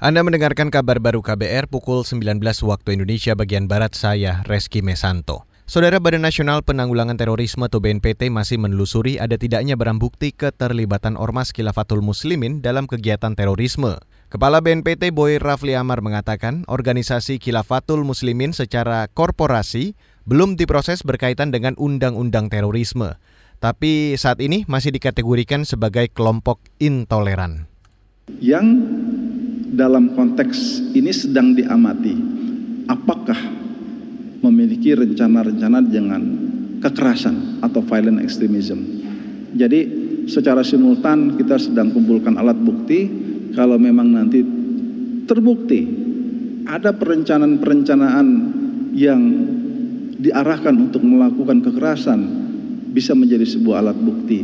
Anda mendengarkan kabar baru KBR pukul 19 waktu Indonesia bagian Barat saya, Reski Mesanto. Saudara Badan Nasional Penanggulangan Terorisme atau BNPT masih menelusuri ada tidaknya barang bukti keterlibatan Ormas Khilafatul Muslimin dalam kegiatan terorisme. Kepala BNPT Boy Rafli Amar mengatakan organisasi Khilafatul Muslimin secara korporasi belum diproses berkaitan dengan undang-undang terorisme. Tapi saat ini masih dikategorikan sebagai kelompok intoleran. Yang dalam konteks ini sedang diamati apakah memiliki rencana-rencana dengan kekerasan atau violent extremism. Jadi secara simultan kita sedang kumpulkan alat bukti kalau memang nanti terbukti ada perencanaan-perencanaan yang diarahkan untuk melakukan kekerasan bisa menjadi sebuah alat bukti.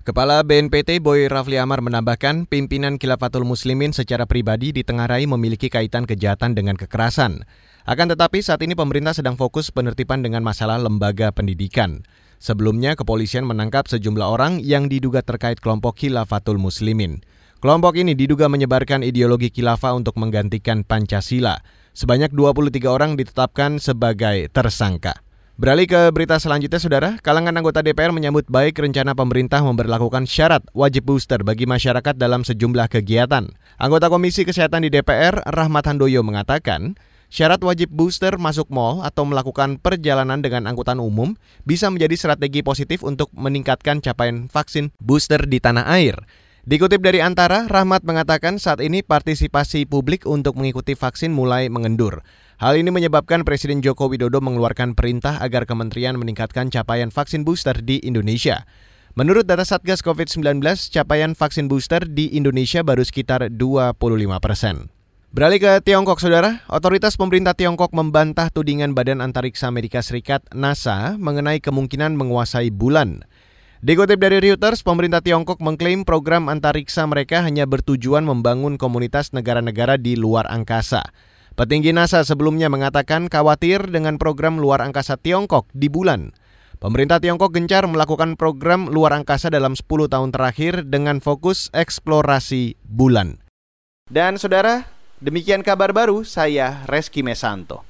Kepala BNPT Boy Rafli Amar menambahkan pimpinan Khilafatul Muslimin secara pribadi ditengarai memiliki kaitan kejahatan dengan kekerasan. Akan tetapi saat ini pemerintah sedang fokus penertiban dengan masalah lembaga pendidikan. Sebelumnya kepolisian menangkap sejumlah orang yang diduga terkait kelompok Khilafatul Muslimin. Kelompok ini diduga menyebarkan ideologi khilafah untuk menggantikan Pancasila. Sebanyak 23 orang ditetapkan sebagai tersangka. Beralih ke berita selanjutnya, Saudara. Kalangan anggota DPR menyambut baik rencana pemerintah memperlakukan syarat wajib booster bagi masyarakat dalam sejumlah kegiatan. Anggota Komisi Kesehatan di DPR, Rahmat Handoyo, mengatakan, syarat wajib booster masuk mal atau melakukan perjalanan dengan angkutan umum bisa menjadi strategi positif untuk meningkatkan capaian vaksin booster di tanah air. Dikutip dari Antara, Rahmat mengatakan saat ini partisipasi publik untuk mengikuti vaksin mulai mengendur. Hal ini menyebabkan Presiden Joko Widodo mengeluarkan perintah agar kementerian meningkatkan capaian vaksin booster di Indonesia. Menurut data Satgas COVID-19, capaian vaksin booster di Indonesia baru sekitar 25 persen. Beralih ke Tiongkok, Saudara. Otoritas pemerintah Tiongkok membantah tudingan Badan Antariksa Amerika Serikat NASA mengenai kemungkinan menguasai bulan. Dikutip dari Reuters, pemerintah Tiongkok mengklaim program antariksa mereka hanya bertujuan membangun komunitas negara-negara di luar angkasa. Petinggi NASA sebelumnya mengatakan khawatir dengan program luar angkasa Tiongkok di bulan. Pemerintah Tiongkok gencar melakukan program luar angkasa dalam 10 tahun terakhir dengan fokus eksplorasi bulan. Dan saudara, demikian kabar baru saya Reski Mesanto.